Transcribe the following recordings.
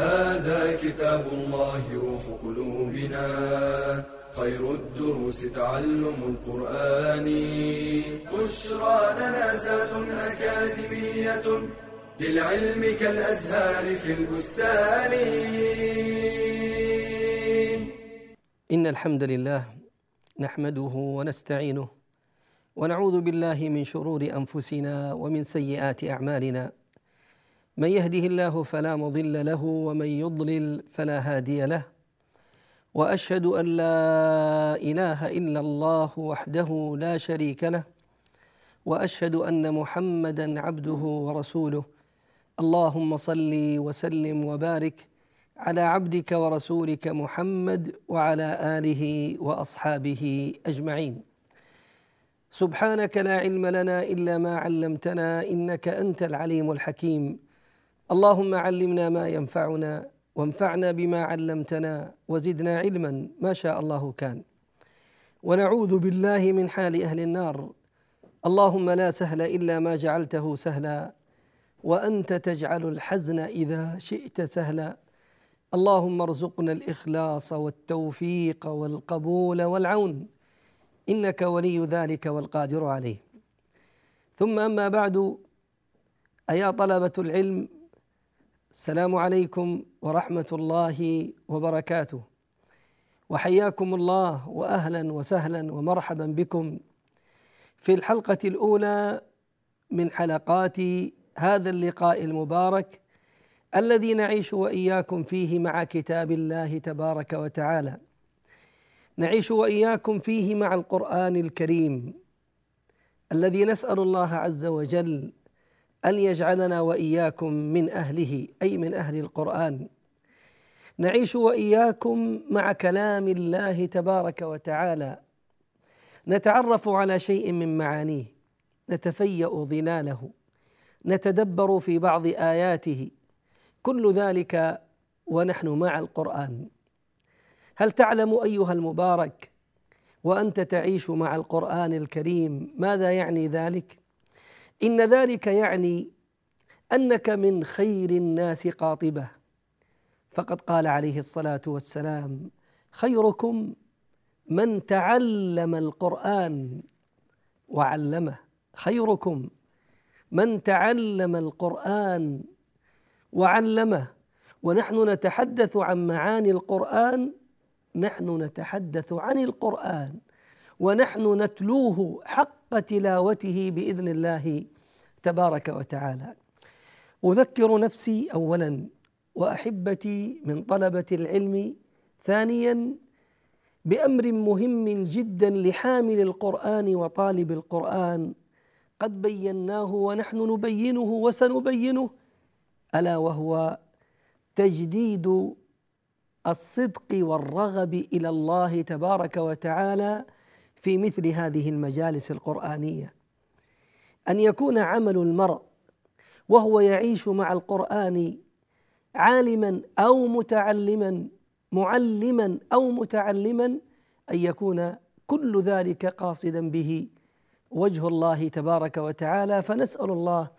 هذا كتاب الله روح قلوبنا. خير الدروس تعلم القرآن. بشرى لنا زاد أكاديمية للعلم كالأزهار في البستان. إن الحمد لله نحمده ونستعينه ونعوذ بالله من شرور أنفسنا ومن سيئات أعمالنا. من يهده الله فلا مضل له ومن يضلل فلا هادي له. وأشهد أن لا إله إلا الله وحده لا شريك له. وأشهد أن محمدا عبده ورسوله. اللهم صل وسلم وبارك على عبدك ورسولك محمد وعلى آله وأصحابه أجمعين. سبحانك لا علم لنا إلا ما علمتنا إنك أنت العليم الحكيم. اللهم علمنا ما ينفعنا وانفعنا بما علمتنا وزدنا علما ما شاء الله كان. ونعوذ بالله من حال أهل النار. اللهم لا سهل إلا ما جعلته سهلا وأنت تجعل الحزن إذا شئت سهلا. اللهم ارزقنا الإخلاص والتوفيق والقبول والعون إنك ولي ذلك والقادر عليه. ثم أما بعد أيا طلبة العلم السلام عليكم ورحمة الله وبركاته. وحياكم الله واهلا وسهلا ومرحبا بكم في الحلقة الأولى من حلقات هذا اللقاء المبارك الذي نعيش وإياكم فيه مع كتاب الله تبارك وتعالى. نعيش وإياكم فيه مع القرآن الكريم الذي نسأل الله عز وجل أن يجعلنا وإياكم من أهله أي من أهل القرآن. نعيش وإياكم مع كلام الله تبارك وتعالى. نتعرف على شيء من معانيه. نتفيأ ظلاله. نتدبر في بعض آياته. كل ذلك ونحن مع القرآن. هل تعلم أيها المبارك وأنت تعيش مع القرآن الكريم ماذا يعني ذلك؟ إن ذلك يعني أنك من خير الناس قاطبة. فقد قال عليه الصلاة والسلام خيركم من تعلم القرآن وعلمه. خيركم من تعلم القرآن وعلمه. ونحن نتحدث عن معاني القرآن نحن نتحدث عن القرآن. ونحن نتلوه حق تلاوته بإذن الله تبارك وتعالى. أذكر نفسي اولا وأحبتي من طلبة العلم ثانيا بأمر مهم جدا لحامل القرآن وطالب القرآن. قد بيناه ونحن نبينه وسنبينه ألا وهو تجديد الصدق والرغب إلى الله تبارك وتعالى. في مثل هذه المجالس القرآنية. أن يكون عمل المرء وهو يعيش مع القرآن عالما أو متعلما معلما أو متعلما أن يكون كل ذلك قاصدا به وجه الله تبارك وتعالى. فنسأل الله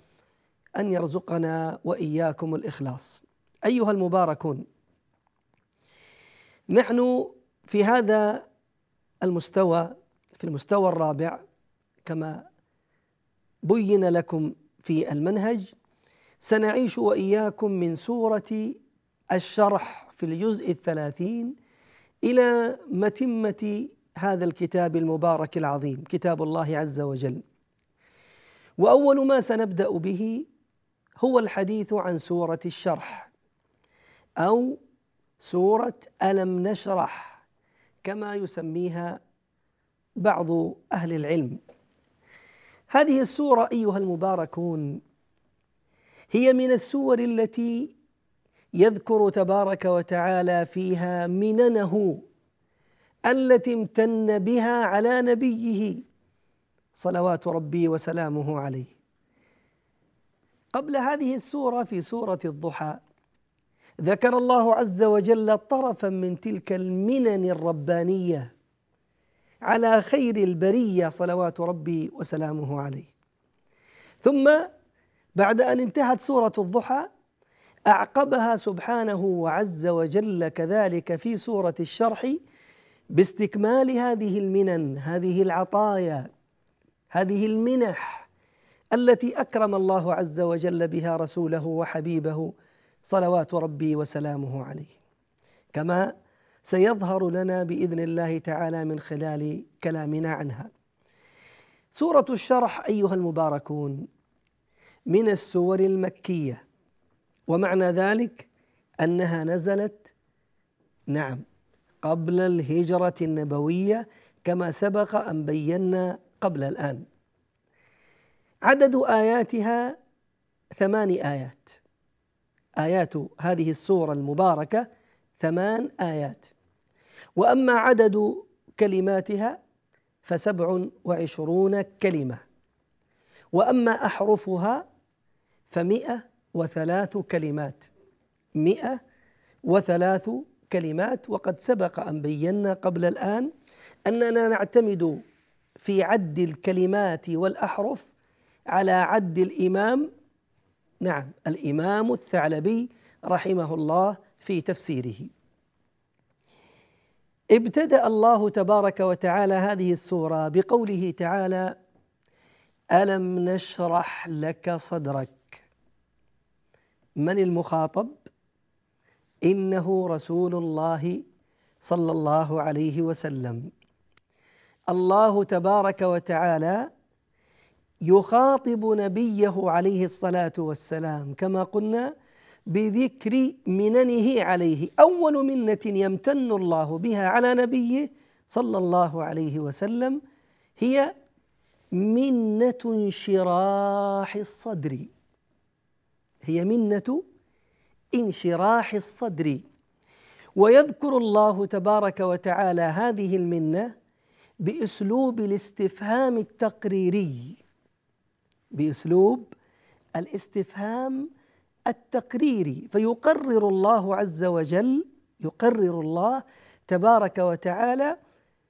أن يرزقنا وإياكم الإخلاص. أيها المباركون نحن في هذا المستوى في المستوى الرابع كما بين لكم في المنهج. سنعيش وإياكم من سورة الشرح في الجزء الثلاثين إلى متمة هذا الكتاب المبارك العظيم كتاب الله عز وجل. وأول ما سنبدأ به هو الحديث عن سورة الشرح أو سورة ألم نشرح كما يسميها بعض أهل العلم. هذه السورة أيها المباركون هي من السور التي يذكر تبارك وتعالى فيها مننه التي امتن بها على نبيه صلوات ربي وسلامه عليه. قبل هذه السورة في سورة الضحى ذكر الله عز وجل طرفا من تلك المنن الربانية على خير البرية صلوات ربي وسلامه عليه. ثم بعد أن انتهت سورة الضحى أعقبها سبحانه وعز وجل كذلك في سورة الشرح باستكمال هذه المنن هذه العطايا هذه المنح التي أكرم الله عز وجل بها رسوله وحبيبه صلوات ربي وسلامه عليه. كما سيظهر لنا بإذن الله تعالى من خلال كلامنا عنها. سورة الشرح أيها المباركون من السور المكية ومعنى ذلك أنها نزلت نعم قبل الهجرة النبوية كما سبق أن بينا قبل الآن. عدد آياتها ثمان آيات. آيات هذه السورة المباركة ثمان آيات. وأما عدد كلماتها فسبع وعشرون كلمة. وأما أحرفها فمئة وثلاث كلمات. مئة وثلاث كلمات. وقد سبق أن بينا قبل الآن أننا نعتمد في عد الكلمات والأحرف على عد الإمام. نعم الإمام الثعلبي رحمه الله في تفسيره. ابتدأ الله تبارك وتعالى هذه السورة بقوله تعالى ألم نشرح لك صدرك؟ من المخاطب؟ إنه رسول الله صلى الله عليه وسلم. الله تبارك وتعالى يخاطب نبيه عليه الصلاة والسلام. كما قلنا بذكر مننه عليه. أول منة يمتن الله بها على نبيه صلى الله عليه وسلم هي منة انشراح الصدر. هي منة انشراح الصدر. ويذكر الله تبارك وتعالى هذه المنة بأسلوب الاستفهام التقريري. بأسلوب الاستفهام التقريري فيقرر الله عز وجل يقرر الله تبارك وتعالى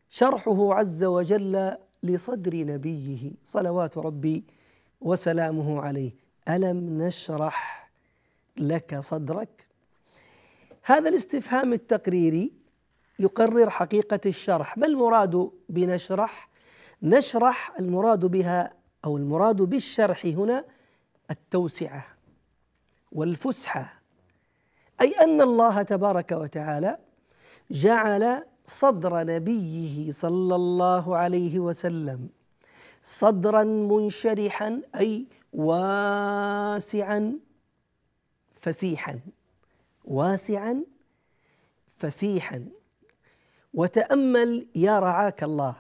شرحه عز وجل لصدر نبيه صلوات ربي وسلامه عليه. ألم نشرح لك صدرك؟ هذا الاستفهام التقريري يقرر حقيقة الشرح. ما المراد بنشرح؟ نشرح المراد بها أو المراد بالشرح هنا التوسعة. والفسحة. أي أن الله تبارك وتعالى جعل صدر نبيه صلى الله عليه وسلم صدرا منشرحا أي واسعا فسيحا. واسعا فسيحا. وتأمل يا رعاك الله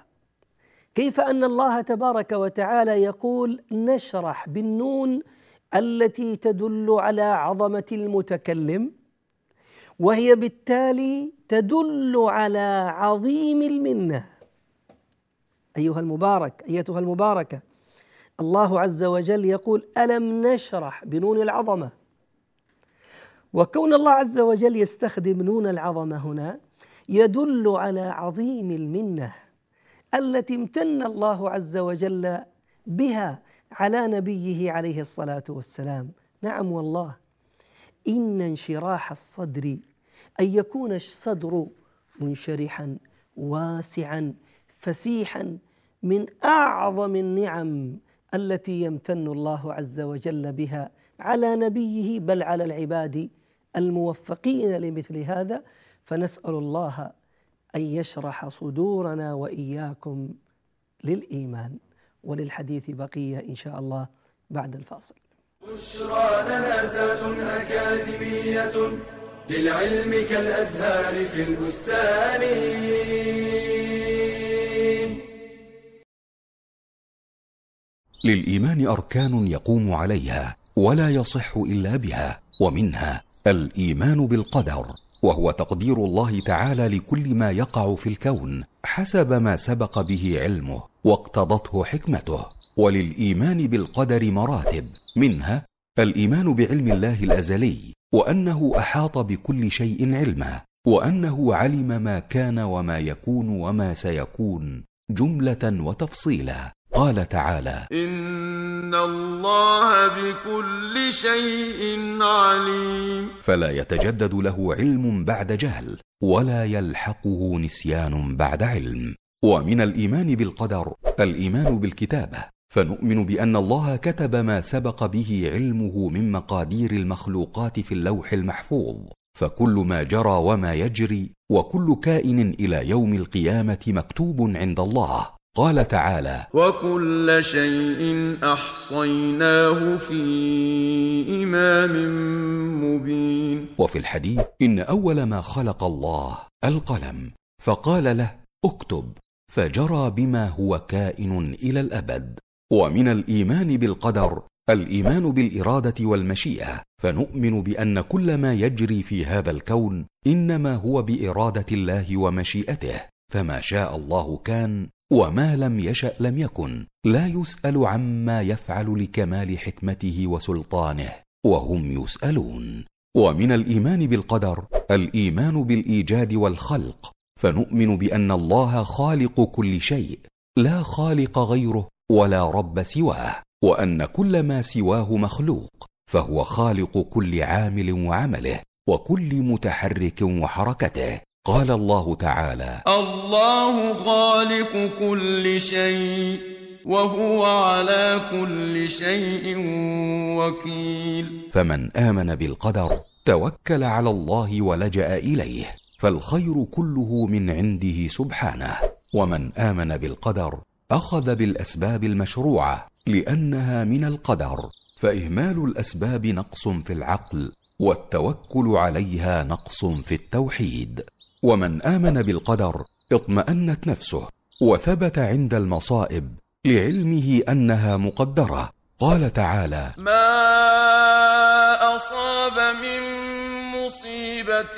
كيف أن الله تبارك وتعالى يقول نشرح بالنون التي تدل على عظمة المتكلم وهي بالتالي تدل على عظيم المنة. أيها المبارك أيتها المباركة الله عز وجل يقول ألم نشرح بنون العظمة؟ وكون الله عز وجل يستخدم نون العظمة هنا يدل على عظيم المنة التي امتن الله عز وجل بها على نبيه عليه الصلاة والسلام. نعم والله. إن انشراح الصدر أن يكون الصدر منشرحا واسعا فسيحا من أعظم النعم التي يمتن الله عز وجل بها على نبيه بل على العباد الموفقين لمثل هذا. فنسأل الله أن يشرح صدورنا وإياكم للإيمان. وللحديث بقية إن شاء الله بعد الفاصل. بشرى لنا زاد أكاديمية للعلم كالأزهار في البستان للإيمان أركان يقوم عليها ولا يصح إلا بها ومنها الإيمان بالقدر وهو تقدير الله تعالى لكل ما يقع في الكون حسب ما سبق به علمه واقتضته حكمته وللإيمان بالقدر مراتب. منها الإيمان بعلم الله الأزلي وأنه أحاط بكل شيء علما وأنه علم ما كان وما يكون وما سيكون جملة وتفصيلا. قال تعالى إن الله بكل شيء عليم. فلا يتجدد له علم بعد جهل ولا يلحقه نسيان بعد علم. ومن الإيمان بالقدر الإيمان بالكتابة. فنؤمن بأن الله كتب ما سبق به علمه من مقادير المخلوقات في اللوح المحفوظ. فكل ما جرى وما يجري وكل كائن إلى يوم القيامة مكتوب عند الله. قال تعالى وكل شيء أحصيناه في إمام مبين. وفي الحديث إن أول ما خلق الله القلم. فقال له اكتب. فجرى بما هو كائن إلى الأبد. ومن الإيمان بالقدر الإيمان بالإرادة والمشيئة. فنؤمن بأن كل ما يجري في هذا الكون إنما هو بإرادة الله ومشيئته. فما شاء الله كان وما لم يشأ لم يكن. لا يسأل عما يفعل لكمال حكمته وسلطانه وهم يسألون. ومن الإيمان بالقدر الإيمان بالإيجاد والخلق. فنؤمن بأن الله خالق كل شيء لا خالق غيره ولا رب سواه وأن كل ما سواه مخلوق فهو خالق كل عامل وعمله وكل متحرك وحركته. قال الله تعالى الله خالق كل شيء وهو على كل شيء وكيل. فمن آمن بالقدر توكل على الله ولجأ إليه. فالخير كله من عنده سبحانه ومن آمن بالقدر أخذ بالأسباب المشروعة لأنها من القدر فإهمال الأسباب نقص في العقل والتوكل عليها نقص في التوحيد. ومن آمن بالقدر اطمأنت نفسه وثبت عند المصائب لعلمه أنها مقدرة. قال تعالى ما أصاب من مصيبة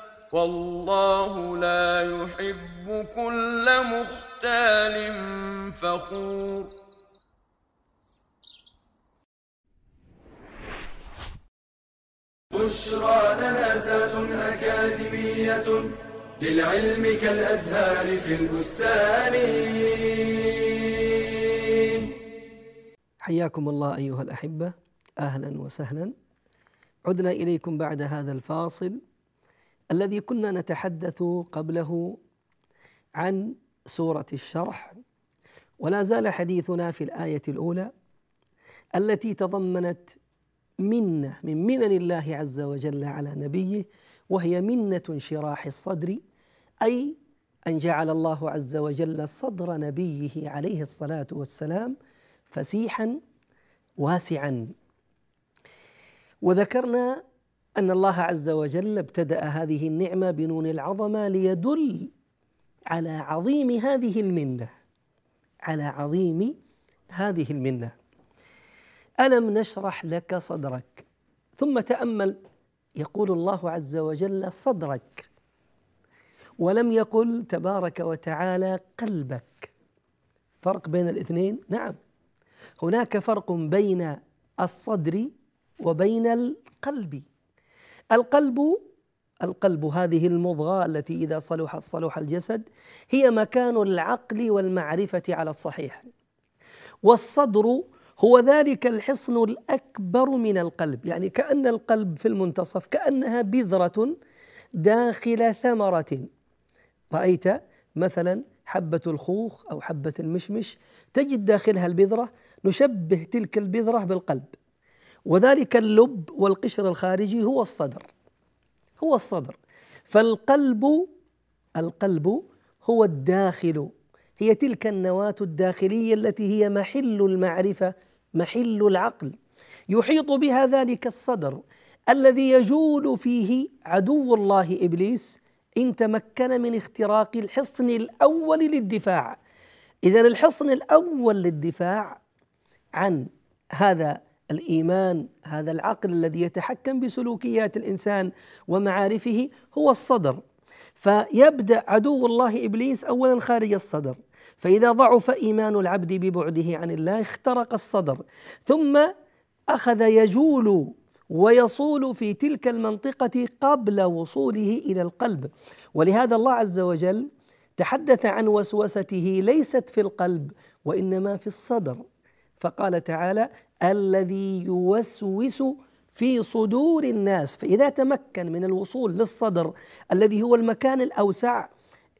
والله لا يحب كل مختال فخور. بشرى لنا زاد أكاديمية للعلم كالأزهار في البستان. حياكم الله أيها الأحبة أهلا وسهلا. عدنا إليكم بعد هذا الفاصل. الذي كنا نتحدث قبله عن سورة الشرح ولا زال حديثنا في الآية الأولى التي تضمنت منة من منن الله عز وجل على نبيه وهي منة انشراح الصدر أي أن جعل الله عز وجل صدر نبيه عليه الصلاة والسلام فسيحا واسعا. وذكرنا أن الله عز وجل ابتدأ هذه النعمة بنون العظمة ليدل على عظيم هذه المنة على عظيم هذه المنة. ألم نشرح لك صدرك؟ ثم تأمل يقول الله عز وجل صدرك. ولم يقل تبارك وتعالى قلبك. فرق بين الاثنين؟ نعم. هناك فرق بين الصدر وبين القلب. القلب القلب هذه المضغة التي إذا صلحت صلح الجسد هي مكان العقل والمعرفة على الصحيح. والصدر هو ذلك الحصن الأكبر من القلب. يعني كأن القلب في المنتصف كأنها بذرة داخل ثمرة. رأيت مثلا حبة الخوخ أو حبة المشمش تجد داخلها البذرة نشبه تلك البذرة بالقلب. وذلك اللب والقشر الخارجي هو الصدر. هو الصدر. فالقلب القلب هو الداخل. هي تلك النواة الداخلية التي هي محل المعرفة محل العقل. يحيط بها ذلك الصدر الذي يجول فيه عدو الله إبليس إن تمكن من اختراق الحصن الأول للدفاع. اذا الحصن الأول للدفاع عن هذا الإيمان هذا العقل الذي يتحكم بسلوكيات الإنسان ومعارفه هو الصدر. فيبدأ عدو الله إبليس اولا خارج الصدر. فإذا ضعف إيمان العبد ببعده عن الله اخترق الصدر. ثم أخذ يجول ويصول في تلك المنطقة قبل وصوله إلى القلب. ولهذا الله عز وجل تحدث عن وسوسته ليست في القلب وإنما في الصدر. فقال تعالى الذي يوسوس في صدور الناس فإذا تمكن من الوصول للصدر الذي هو المكان الأوسع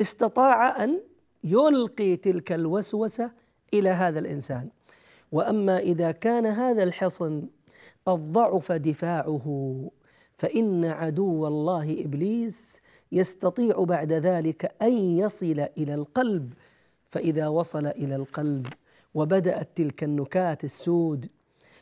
استطاع أن يلقي تلك الوسوسة إلى هذا الإنسان. وأما إذا كان هذا الحصن قد ضعف دفاعه فإن عدو الله إبليس يستطيع بعد ذلك أن يصل إلى القلب. فإذا وصل إلى القلب وبدأت تلك النكات السود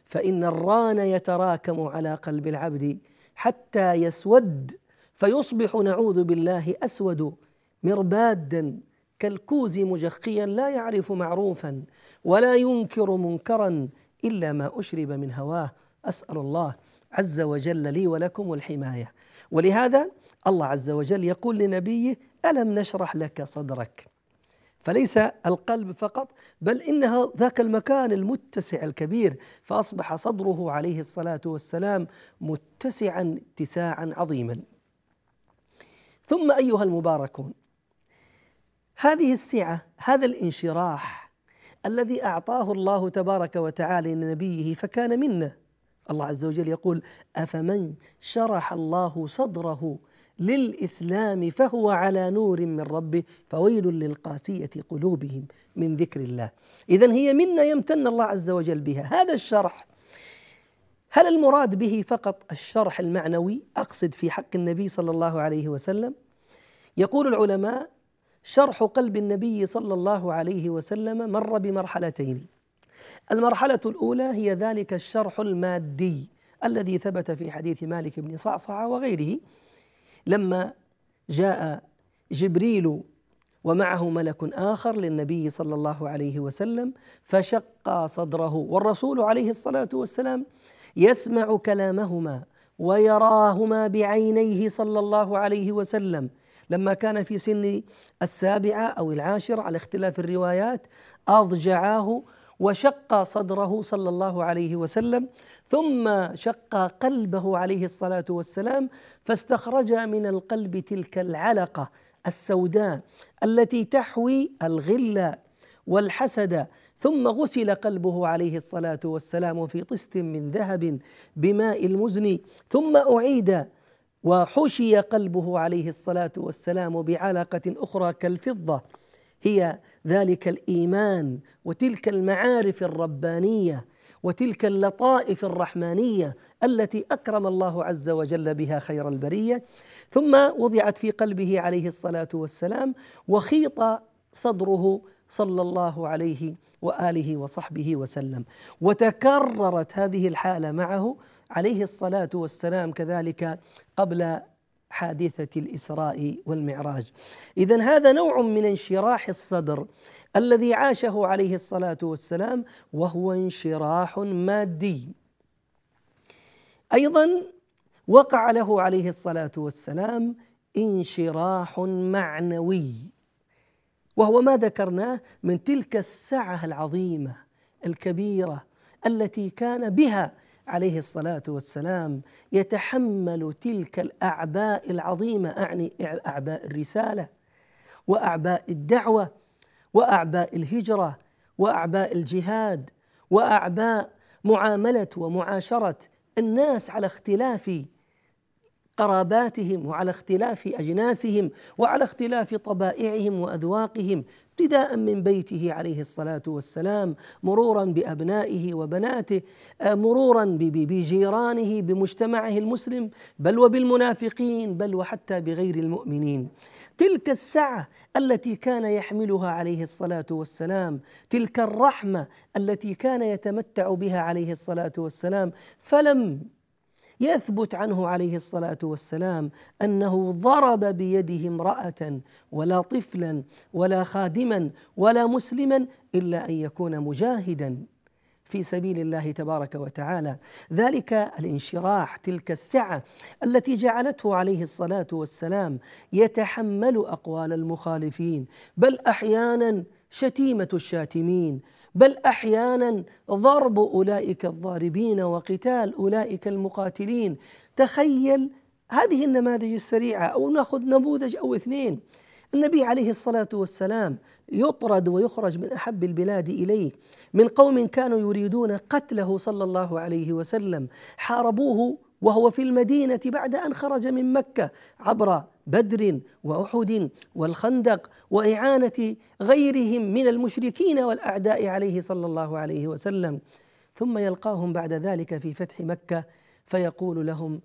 فإن الران يتراكم على قلب العبد حتى يسود فيصبح نعوذ بالله أسود مربادا كالكوز مجخيا لا يعرف معروفا ولا ينكر منكرا إلا ما أشرب من هواه. أسأل الله عز وجل لي ولكم الحماية. ولهذا الله عز وجل يقول لنبيه ألم نشرح لك صدرك؟ فليس القلب فقط بل إنها ذاك المكان المتسع الكبير فأصبح صدره عليه الصلاة والسلام متسعا اتساعا عظيما. ثم أيها المباركون هذه السعة هذا الانشراح الذي أعطاه الله تبارك وتعالى لنبيه فكان منا الله عز وجل يقول أفمن شرح الله صدره للإسلام فهو على نور من ربه فويل للقاسية قلوبهم من ذكر الله. اذا هي منا يمتن الله عز وجل بها. هذا الشرح هل المراد به فقط الشرح المعنوي؟ أقصد في حق النبي صلى الله عليه وسلم. يقول العلماء شرح قلب النبي صلى الله عليه وسلم مر بمرحلتين. المرحلة الأولى هي ذلك الشرح المادي الذي ثبت في حديث مالك بن صعصعة وغيره. لما جاء جبريل ومعه ملك آخر للنبي صلى الله عليه وسلم فشق صدره. والرسول عليه الصلاة والسلام يسمع كلامهما ويراهما بعينيه صلى الله عليه وسلم. لما كان في سن السابعة أو العاشره على اختلاف الروايات اضجعاه وشق صدره صلى الله عليه وسلم ثم شق قلبه عليه الصلاة والسلام فاستخرج من القلب تلك العلقة السوداء التي تحوي الغل والحسد ثم غسل قلبه عليه الصلاة والسلام في طست من ذهب بماء المزن ثم أعيد وحشي قلبه عليه الصلاة والسلام بعلقة أخرى كالفضة. هي ذلك الإيمان وتلك المعارف الربانية وتلك اللطائف الرحمانية التي أكرم الله عز وجل بها خير البرية. ثم وضعت في قلبه عليه الصلاة والسلام وخيط صدره صلى الله عليه وآله وصحبه وسلم. وتكررت هذه الحالة معه عليه الصلاة والسلام كذلك قبل حادثة الإسراء والمعراج. اذا هذا نوع من انشراح الصدر الذي عاشه عليه الصلاة والسلام وهو انشراح مادي. أيضا وقع له عليه الصلاة والسلام انشراح معنوي وهو ما ذكرناه من تلك السعة العظيمة الكبيرة التي كان بها عليه الصلاة والسلام يتحمل تلك الأعباء العظيمة أعني أعباء الرسالة وأعباء الدعوة وأعباء الهجرة وأعباء الجهاد وأعباء معاملة ومعاشرة الناس على اختلاف قراباتهم وعلى اختلاف أجناسهم وعلى اختلاف طبائعهم وأذواقهم. ابتداء من بيته عليه الصلاة والسلام مرورا بأبنائه وبناته آه، مرورا بجيرانه بمجتمعه المسلم بل وبالمنافقين بل وحتى بغير المؤمنين. تلك السعة التي كان يحملها عليه الصلاة والسلام تلك الرحمة التي كان يتمتع بها عليه الصلاة والسلام فلم يثبت عنه عليه الصلاة والسلام أنه ضرب بيده امرأة ولا طفلا ولا خادما ولا مسلما إلا أن يكون مجاهدا في سبيل الله تبارك وتعالى. ذلك الانشراح تلك السعة التي جعلته عليه الصلاة والسلام يتحمل أقوال المخالفين بل أحيانا شتيمة الشاتمين بل أحيانا ضرب أولئك الضاربين وقتال أولئك المقاتلين. تخيل هذه النماذج السريعة أو نأخذ نموذج أو اثنين. النبي عليه الصلاة والسلام يطرد ويخرج من أحب البلاد إليه. من قوم كانوا يريدون قتله صلى الله عليه وسلم حاربوه وهو في المدينة بعد أن خرج من مكة عبر بدر وأحد والخندق وإعانة غيرهم من المشركين والأعداء عليه صلى الله عليه وسلم. ثم يلقاهم بعد ذلك في فتح مكة فيقول لهم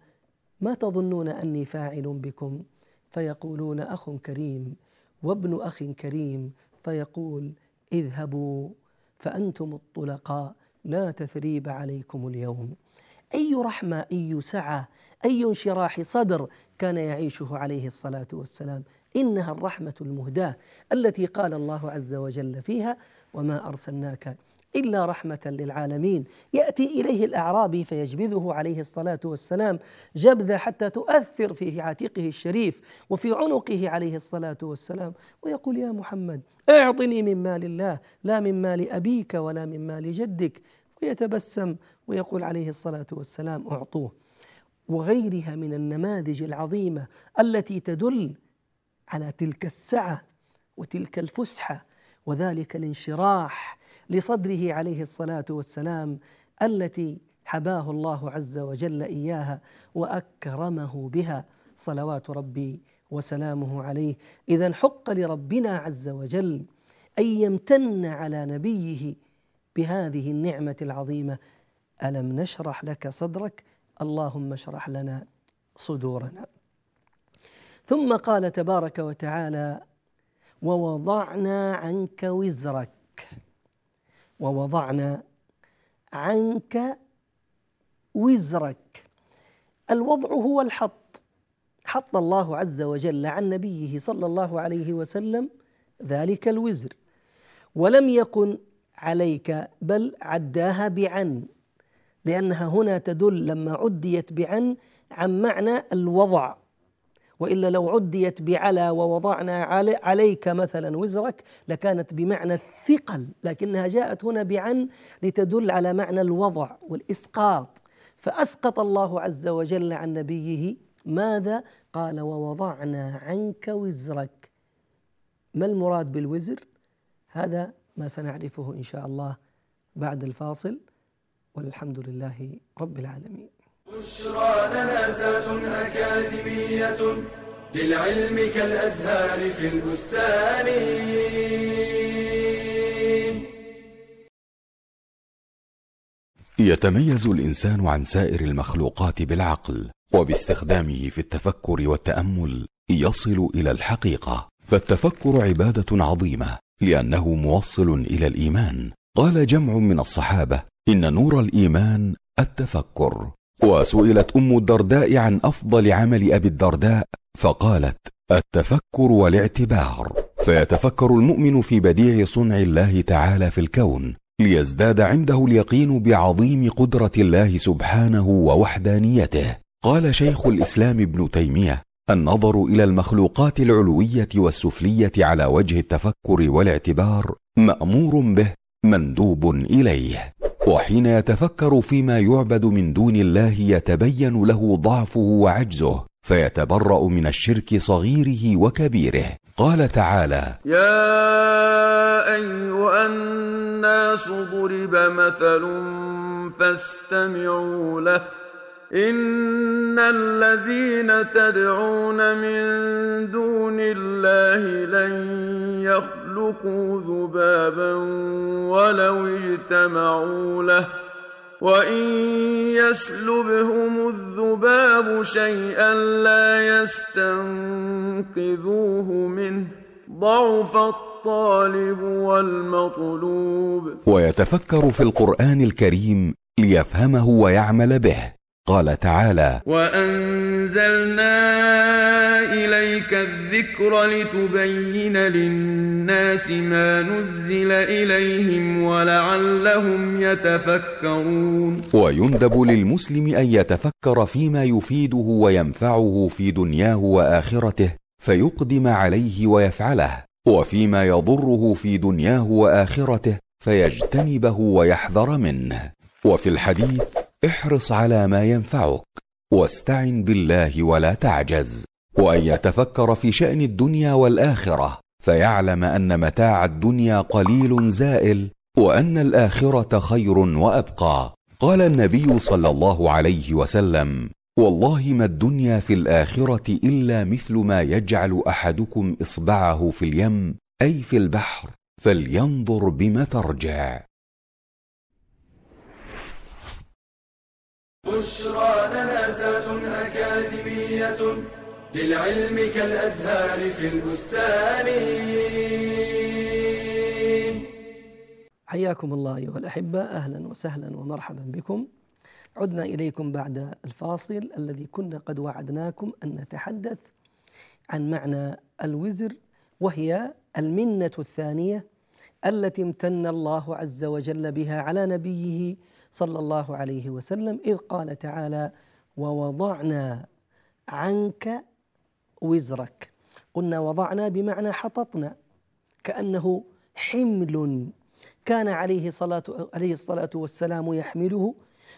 ما تظنون أني فاعل بكم؟ فيقولون أخ كريم وابن أخ كريم. فيقول اذهبوا فأنتم الطلقاء لا تثريب عليكم اليوم. أي رحمة أي سعة أي انشراح صدر كان يعيشه عليه الصلاة والسلام. إنها الرحمة المهداة التي قال الله عز وجل فيها وما أرسلناك إلا رحمة للعالمين. يأتي إليه الأعرابي فيجبذه عليه الصلاة والسلام جبذه حتى تؤثر في عاتقه الشريف وفي عنقه عليه الصلاة والسلام ويقول يا محمد أعطني من مال الله لا من مال أبيك ولا من مال جدك. ويتبسم ويقول عليه الصلاة والسلام أعطوه. وغيرها من النماذج العظيمة التي تدل على تلك السعة وتلك الفسحة وذلك الانشراح لصدره عليه الصلاة والسلام التي حباه الله عز وجل إياها وأكرمه بها. صلوات ربي وسلامه عليه. اذا حق لربنا عز وجل أن يمتن على نبيه بهذه النعمة العظيمة ألم نشرح لك صدرك؟ اللهم اشرح لنا صدورنا. ثم قال تبارك وتعالى ووضعنا عنك وزرك. ووضعنا عنك وزرك. الوضع هو الحط. حط الله عز وجل عن نبيه صلى الله عليه وسلم ذلك الوزر. ولم يكن عليك بل عداها بعن. لأنها هنا تدل لما عديت بعن عن معنى الوضع. وإلا لو عديت بعلى ووضعنا عليك مثلا وزرك لكانت بمعنى الثقل لكنها جاءت هنا بعن لتدل على معنى الوضع والإسقاط. فأسقط الله عز وجل عن نبيه ماذا؟ قال ووضعنا عنك وزرك. ما المراد بالوزر؟ هذا ما سنعرفه إن شاء الله بعد الفاصل. والحمد لله رب العالمين. بشرى لنا زاد أكاديمية للعلم كالأزهار في البستان. يتميز الإنسان عن سائر المخلوقات بالعقل وباستخدامه في التفكر والتأمل يصل إلى الحقيقة. فالتفكر عبادة عظيمة لأنه موصل إلى الإيمان. قال جمع من الصحابة إن نور الإيمان التفكر. وسئلت أم الدرداء عن أفضل عمل أبي الدرداء فقالت التفكر والاعتبار. فيتفكر المؤمن في بديع صنع الله تعالى في الكون ليزداد عنده اليقين بعظيم قدرة الله سبحانه ووحدانيته. قال شيخ الإسلام ابن تيمية النظر إلى المخلوقات العلوية والسفلية على وجه التفكر والاعتبار مأمور به مندوب إليه. وحين يتفكر فيما يعبد من دون الله يتبين له ضعفه وعجزه فيتبرأ من الشرك صغيره وكبيره. قال تعالى يا أيها الناس ضرب مثل فاستمعوا له. إن الذين تدعون من دون الله لن يخلقوا ذبابا ولو اجتمعوا له وإن يسلبهم الذباب شيئا لا يستنقذوه منه ضعف الطالب والمطلوب. ويتفكر في القرآن الكريم ليفهمه ويعمل به. قال تعالى وأنزلنا إليك الذكر لتبين للناس ما نزل إليهم ولعلهم يتفكرون. ويندب للمسلم أن يتفكر فيما يفيده وينفعه في دنياه وآخرته فيقدم عليه ويفعله وفيما يضره في دنياه وآخرته فيجتنبه ويحذر منه. وفي الحديث احرص على ما ينفعك واستعن بالله ولا تعجز. وأن يتفكر في شأن الدنيا والآخرة فيعلم أن متاع الدنيا قليل زائل وأن الآخرة خير وأبقى. قال النبي صلى الله عليه وسلم والله ما الدنيا في الآخرة إلا مثل ما يجعل أحدكم إصبعه في اليم أي في البحر فلينظر بم ترجع. بشرى لنا زاد أكاديمية للعلم كالأزهار في البستان. حياكم الله أيها الأحبة أهلا وسهلا ومرحبا بكم. عدنا إليكم بعد الفاصل الذي كنا قد وعدناكم أن نتحدث عن معنى الوزر وهي المنة الثانية التي امتن الله عز وجل بها على نبيه صلى الله عليه وسلم إذ قال تعالى ووضعنا عنك وزرك. قلنا وضعنا بمعنى حططنا كأنه حمل كان عليه الصلاة عليه الصلاة والسلام يحمله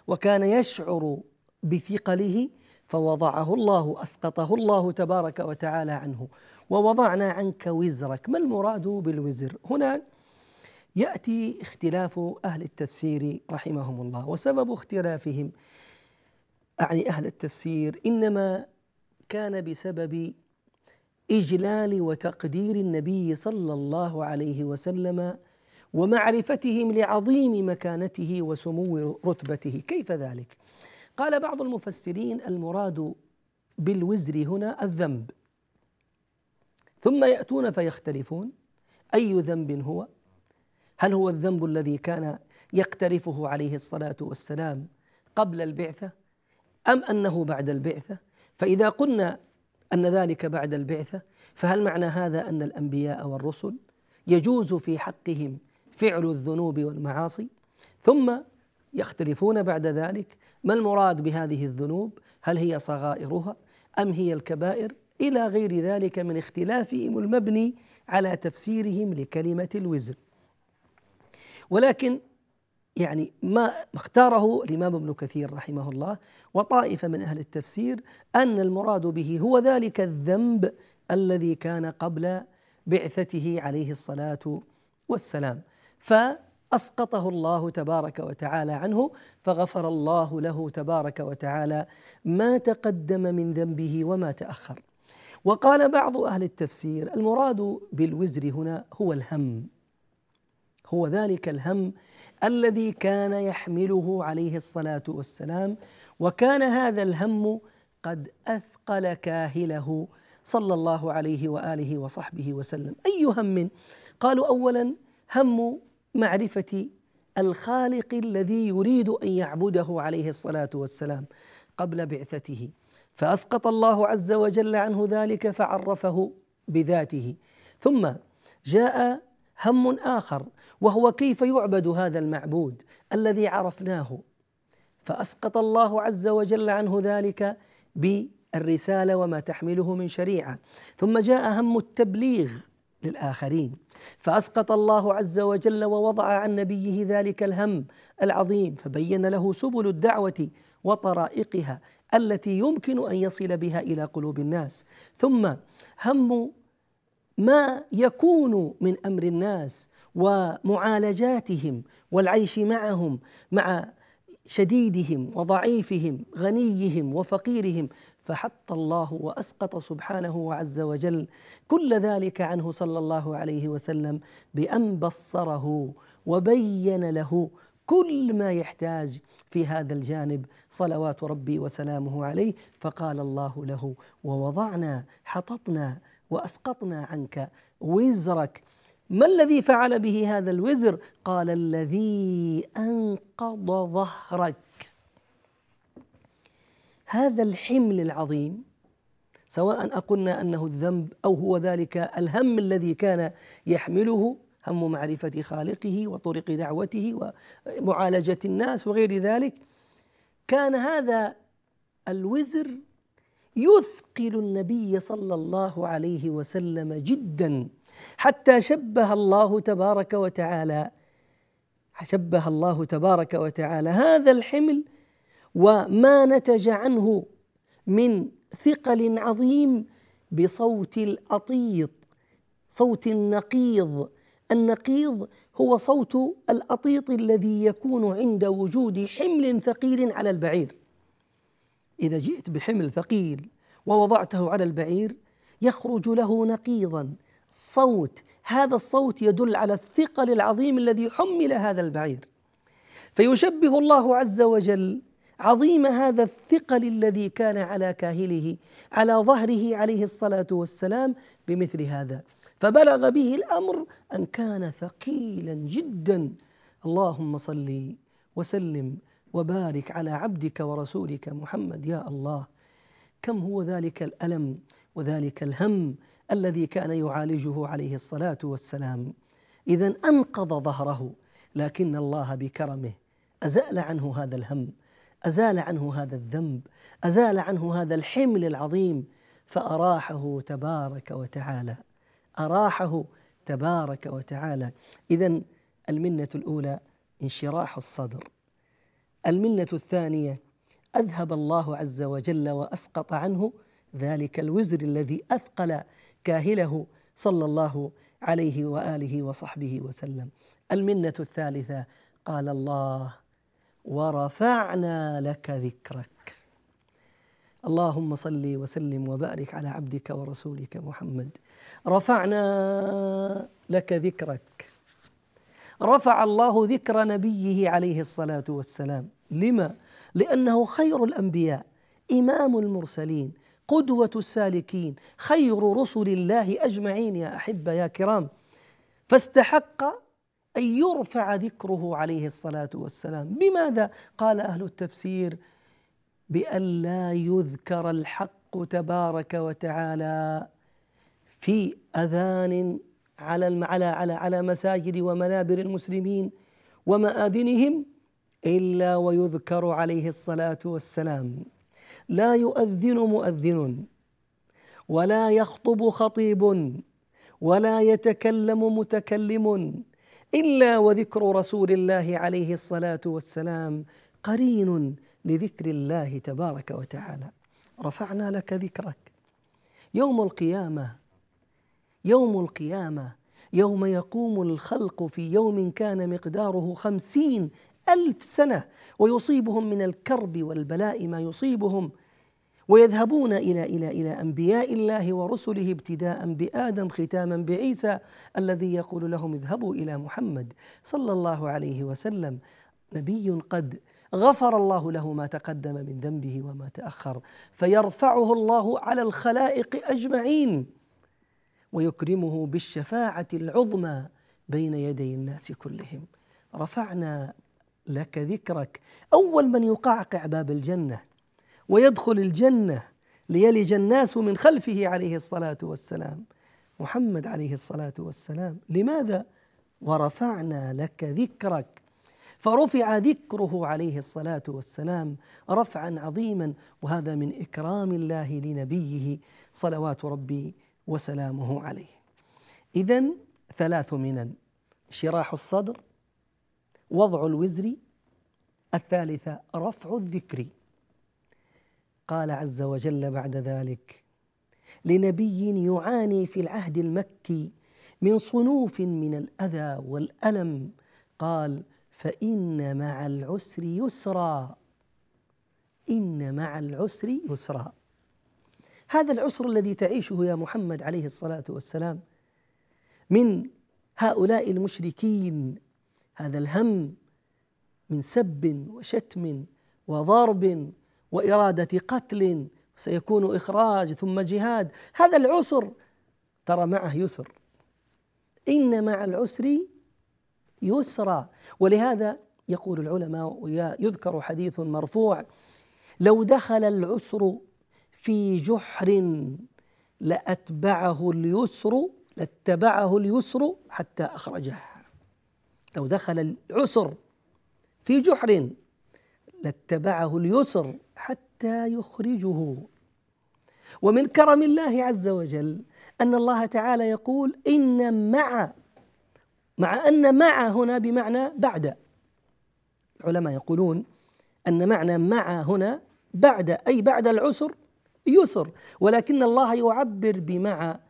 وكان يشعر بثقله فوضعه الله أسقطه الله تبارك وتعالى عنه. ووضعنا عنك وزرك ما المراد بالوزر؟ هنا يأتي اختلاف أهل التفسير رحمهم الله وسبب اختلافهم اعني أهل التفسير إنما كان بسبب إجلال وتقدير النبي صلى الله عليه وسلم ومعرفتهم لعظيم مكانته وسمو رتبته. كيف ذلك؟ قال بعض المفسرين المراد بالوزر هنا الذنب. ثم يأتون فيختلفون أي ذنب هو؟ هل هو الذنب الذي كان يقترفه عليه الصلاة والسلام قبل البعثة أم أنه بعد البعثة؟ فإذا قلنا أن ذلك بعد البعثة فهل معنى هذا أن الأنبياء والرسل يجوز في حقهم فعل الذنوب والمعاصي؟ ثم يختلفون بعد ذلك ما المراد بهذه الذنوب؟ هل هي صغائرها أم هي الكبائر؟ إلى غير ذلك من اختلافهم المبني على تفسيرهم لكلمة الوزر. ولكن يعني ما اختاره الإمام ابن كثير رحمه الله وطائفة من أهل التفسير أن المراد به هو ذلك الذنب الذي كان قبل بعثته عليه الصلاة والسلام. فأسقطه الله تبارك وتعالى عنه فغفر الله له تبارك وتعالى ما تقدم من ذنبه وما تأخر. وقال بعض أهل التفسير المراد بالوزر هنا هو الهم. هو ذلك الهم الذي كان يحمله عليه الصلاة والسلام وكان هذا الهم قد أثقل كاهله صلى الله عليه وآله وصحبه وسلم. أي هم؟ قالوا اولا هم معرفة الخالق الذي يريد أن يعبده عليه الصلاة والسلام قبل بعثته. فأسقط الله عز وجل عنه ذلك فعرفه بذاته. ثم جاء هم آخر وهو كيف يعبد هذا المعبود الذي عرفناه. فأسقط الله عز وجل عنه ذلك بالرسالة وما تحمله من شريعة. ثم جاء هم التبليغ للآخرين. فأسقط الله عز وجل ووضع عن نبيه ذلك الهم العظيم. فبين له سبل الدعوة وطرائقها التي يمكن أن يصل بها إلى قلوب الناس. ثم هم ما يكون من أمر الناس ومعالجاتهم والعيش معهم مع شديدهم وضعيفهم غنيهم وفقيرهم. فحط الله وأسقط سبحانه عز وجل كل ذلك عنه صلى الله عليه وسلم بأن بصره وبين له كل ما يحتاج في هذا الجانب. صلوات ربي وسلامه عليه. فقال الله له ووضعنا حططنا وأسقطنا عنك وزرك ما الذي فعل به هذا الوزر؟ قال الذي أنقض ظهرك. هذا الحمل العظيم سواء أقلنا أنه الذنب أو هو ذلك الهم الذي كان يحمله هم معرفة خالقه وطرق دعوته ومعالجة الناس وغير ذلك. كان هذا الوزر يثقل النبي صلى الله عليه وسلم جدا. حتى شبه الله تبارك وتعالى. شبه الله تبارك وتعالى. هذا الحمل وما نتج عنه من ثقل عظيم بصوت الأطيط صوت النقيض. النقيض هو صوت الأطيط الذي يكون عند وجود حمل ثقيل على البعير. إذا جئت بحمل ثقيل ووضعته على البعير يخرج له نقيضا. صوت. هذا الصوت يدل على الثقل العظيم الذي حمل هذا البعير. فيشبه الله عز وجل عظيم هذا الثقل الذي كان على كاهله على ظهره عليه الصلاة والسلام بمثل هذا. فبلغ به الأمر أن كان ثقيلا جدا. اللهم صل وسلم وبارك على عبدك ورسولك محمد يا الله. كم هو ذلك الألم وذلك الهم الذي كان يعالجه عليه الصلاة والسلام. اذا أنقض ظهره لكن الله بكرمه أزال عنه هذا الهم أزال عنه هذا الذنب أزال عنه هذا الحمل العظيم. فأراحه تبارك وتعالى أراحه تبارك وتعالى. اذا المنة الأولى انشراح الصدر. المنة الثانية أذهب الله عز وجل وأسقط عنه ذلك الوزر الذي أثقل كاهله صلى الله عليه وآله وصحبه وسلم. المنة الثالثة قال الله ورفعنا لك ذكرك. اللهم صل وسلم وبارك على عبدك ورسولك محمد. رفعنا لك ذكرك. رفع الله ذكر نبيه عليه الصلاة والسلام. لما؟ لأنه خير الأنبياء إمام المرسلين. قدوة السالكين خير رسل الله أجمعين يا أحبة يا كرام. فاستحق أن يرفع ذكره عليه الصلاة والسلام. بماذا؟ قال أهل التفسير بأن لا يذكر الحق تبارك وتعالى في أذان على على على على مساجد ومنابر المسلمين ومآذنهم إلا ويذكر عليه الصلاة والسلام. لا يؤذن مؤذن ولا يخطب خطيب ولا يتكلم متكلم إلا وذكر رسول الله عليه الصلاة والسلام قرين لذكر الله تبارك وتعالى. رفعنا لك ذكرك. يوم القيامة يوم القيامة يوم يقوم الخلق في يوم كان مقداره خمسين ألف سنة ويصيبهم من الكرب والبلاء ما يصيبهم ويذهبون إلى إلى إلى أنبياء الله ورسله ابتداء بآدم ختاما بعيسى الذي يقول لهم اذهبوا إلى محمد صلى الله عليه وسلم. نبي قد غفر الله له ما تقدم من ذنبه وما تأخر فيرفعه الله على الخلائق أجمعين ويكرمه بالشفاعة العظمى بين يدي الناس كلهم. رفعنا لك ذكرك. أول من يقعقع باب الجنة ويدخل الجنة ليلج الناس من خلفه عليه الصلاة والسلام. محمد عليه الصلاة والسلام. لماذا؟ ورفعنا لك ذكرك. فرفع ذكره عليه الصلاة والسلام رفعا عظيما وهذا من إكرام الله لنبيه صلوات ربي وسلامه عليه. اذا ثلاث منن شراح الصدر وضع الوزر الثالثه رفع الذكر. قال عز وجل بعد ذلك لنبي يعاني في العهد المكي من صنوف من الأذى والألم. قال فإن مع العسر يسرا. إن مع العسر يسرا. هذا العسر الذي تعيشه يا محمد عليه الصلاة والسلام من هؤلاء المشركين هذا الهم من سب وشتم وضرب وإرادة قتل سيكون إخراج ثم جهاد. هذا العسر ترى معه يسر. إن مع العسر يسرا. ولهذا يقول العلماء ويذكر حديث مرفوع لو دخل العسر في جحر لأتبعه اليسر لاتبعه اليسر حتى أخرجه. لو دخل العسر في جحر لاتبعه اليسر حتى يخرجه. ومن كرم الله عز وجل أن الله تعالى يقول إن مع مع أن مع هنا بمعنى بعد. العلماء يقولون أن معنى مع هنا بعد أي بعد العسر يسر. ولكن الله يعبر بمع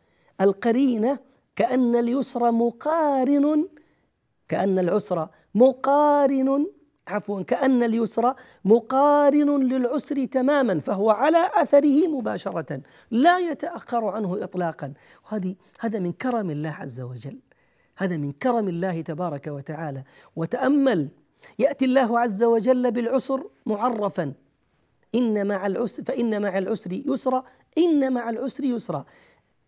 القرينة كأن اليسر مقارن كأن العسر مقارن عفوا كأن اليسر مقارن للعسر تماما فهو على أثره مباشرة لا يتأخر عنه إطلاقا. وهذه هذا من كرم الله عز وجل. هذا من كرم الله تبارك وتعالى. وتأمل يأتي الله عز وجل بالعسر معرفا. إن مع العسر فإن مع العسر يسرا إن مع العسر يسرا.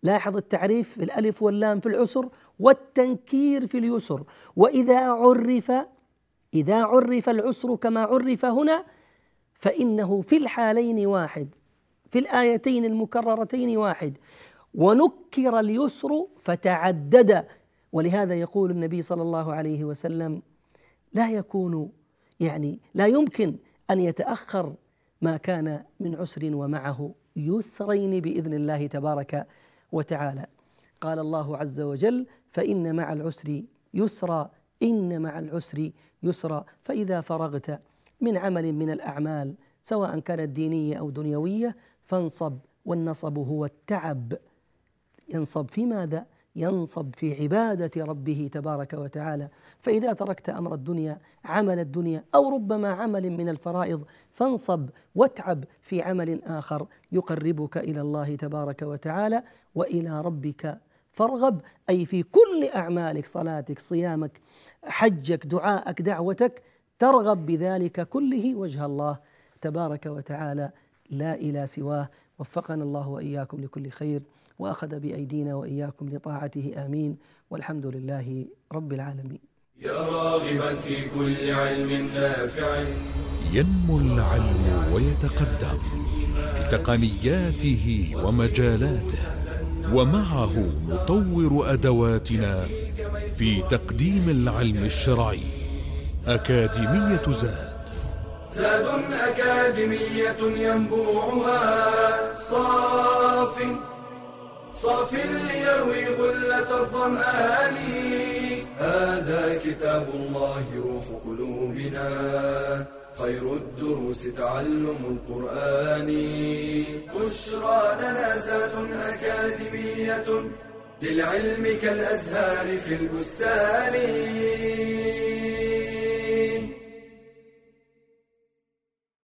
لاحظ التعريف في الألف واللام في العسر والتنكير في اليسر. وإذا عرف إذا عرف العسر كما عرف هنا فإنه في الحالين واحد في الآيتين المكررتين واحد. ونكر اليسر فتعدد. ولهذا يقول النبي صلى الله عليه وسلم لا يكون يعني لا يمكن أن يتأخر ما كان من عسر ومعه يسرين بإذن الله تبارك وتعالى. قال الله عز وجل فإن مع العسر يسرا إن مع العسر يسرا. فإذا فرغت من عمل من الأعمال سواء كانت دينية أو دنيوية فانصب والنصب هو التعب. ينصب في ماذا؟ ينصب في عبادة ربه تبارك وتعالى. فإذا تركت أمر الدنيا عمل الدنيا أو ربما عمل من الفرائض فانصب واتعب في عمل آخر يقربك إلى الله تبارك وتعالى وإلى ربك. فارغب أي في كل أعمالك صلاتك صيامك حجك دعائك دعوتك ترغب بذلك كله وجه الله تبارك وتعالى. لا إلى سواه. وفقنا الله وإياكم لكل خير. وأخذ بأيدينا وإياكم لطاعته. آمين. والحمد لله رب العالمين. يا راغبا في كل علم نافع. ينمو العلم ويتقدم بتقنياته ومجالاته ومعه نطور أدواتنا في تقديم العلم الشرعي. أكاديمية زاد. زاد أكاديمية ينبوعها صاف صاف ليروي غلة الظمآن. هذا كتاب الله روح قلوبنا. خير الدروس تعلم القرآن. بشرى لنا زاد أكاديمية للعلم كالأزهار في البستان.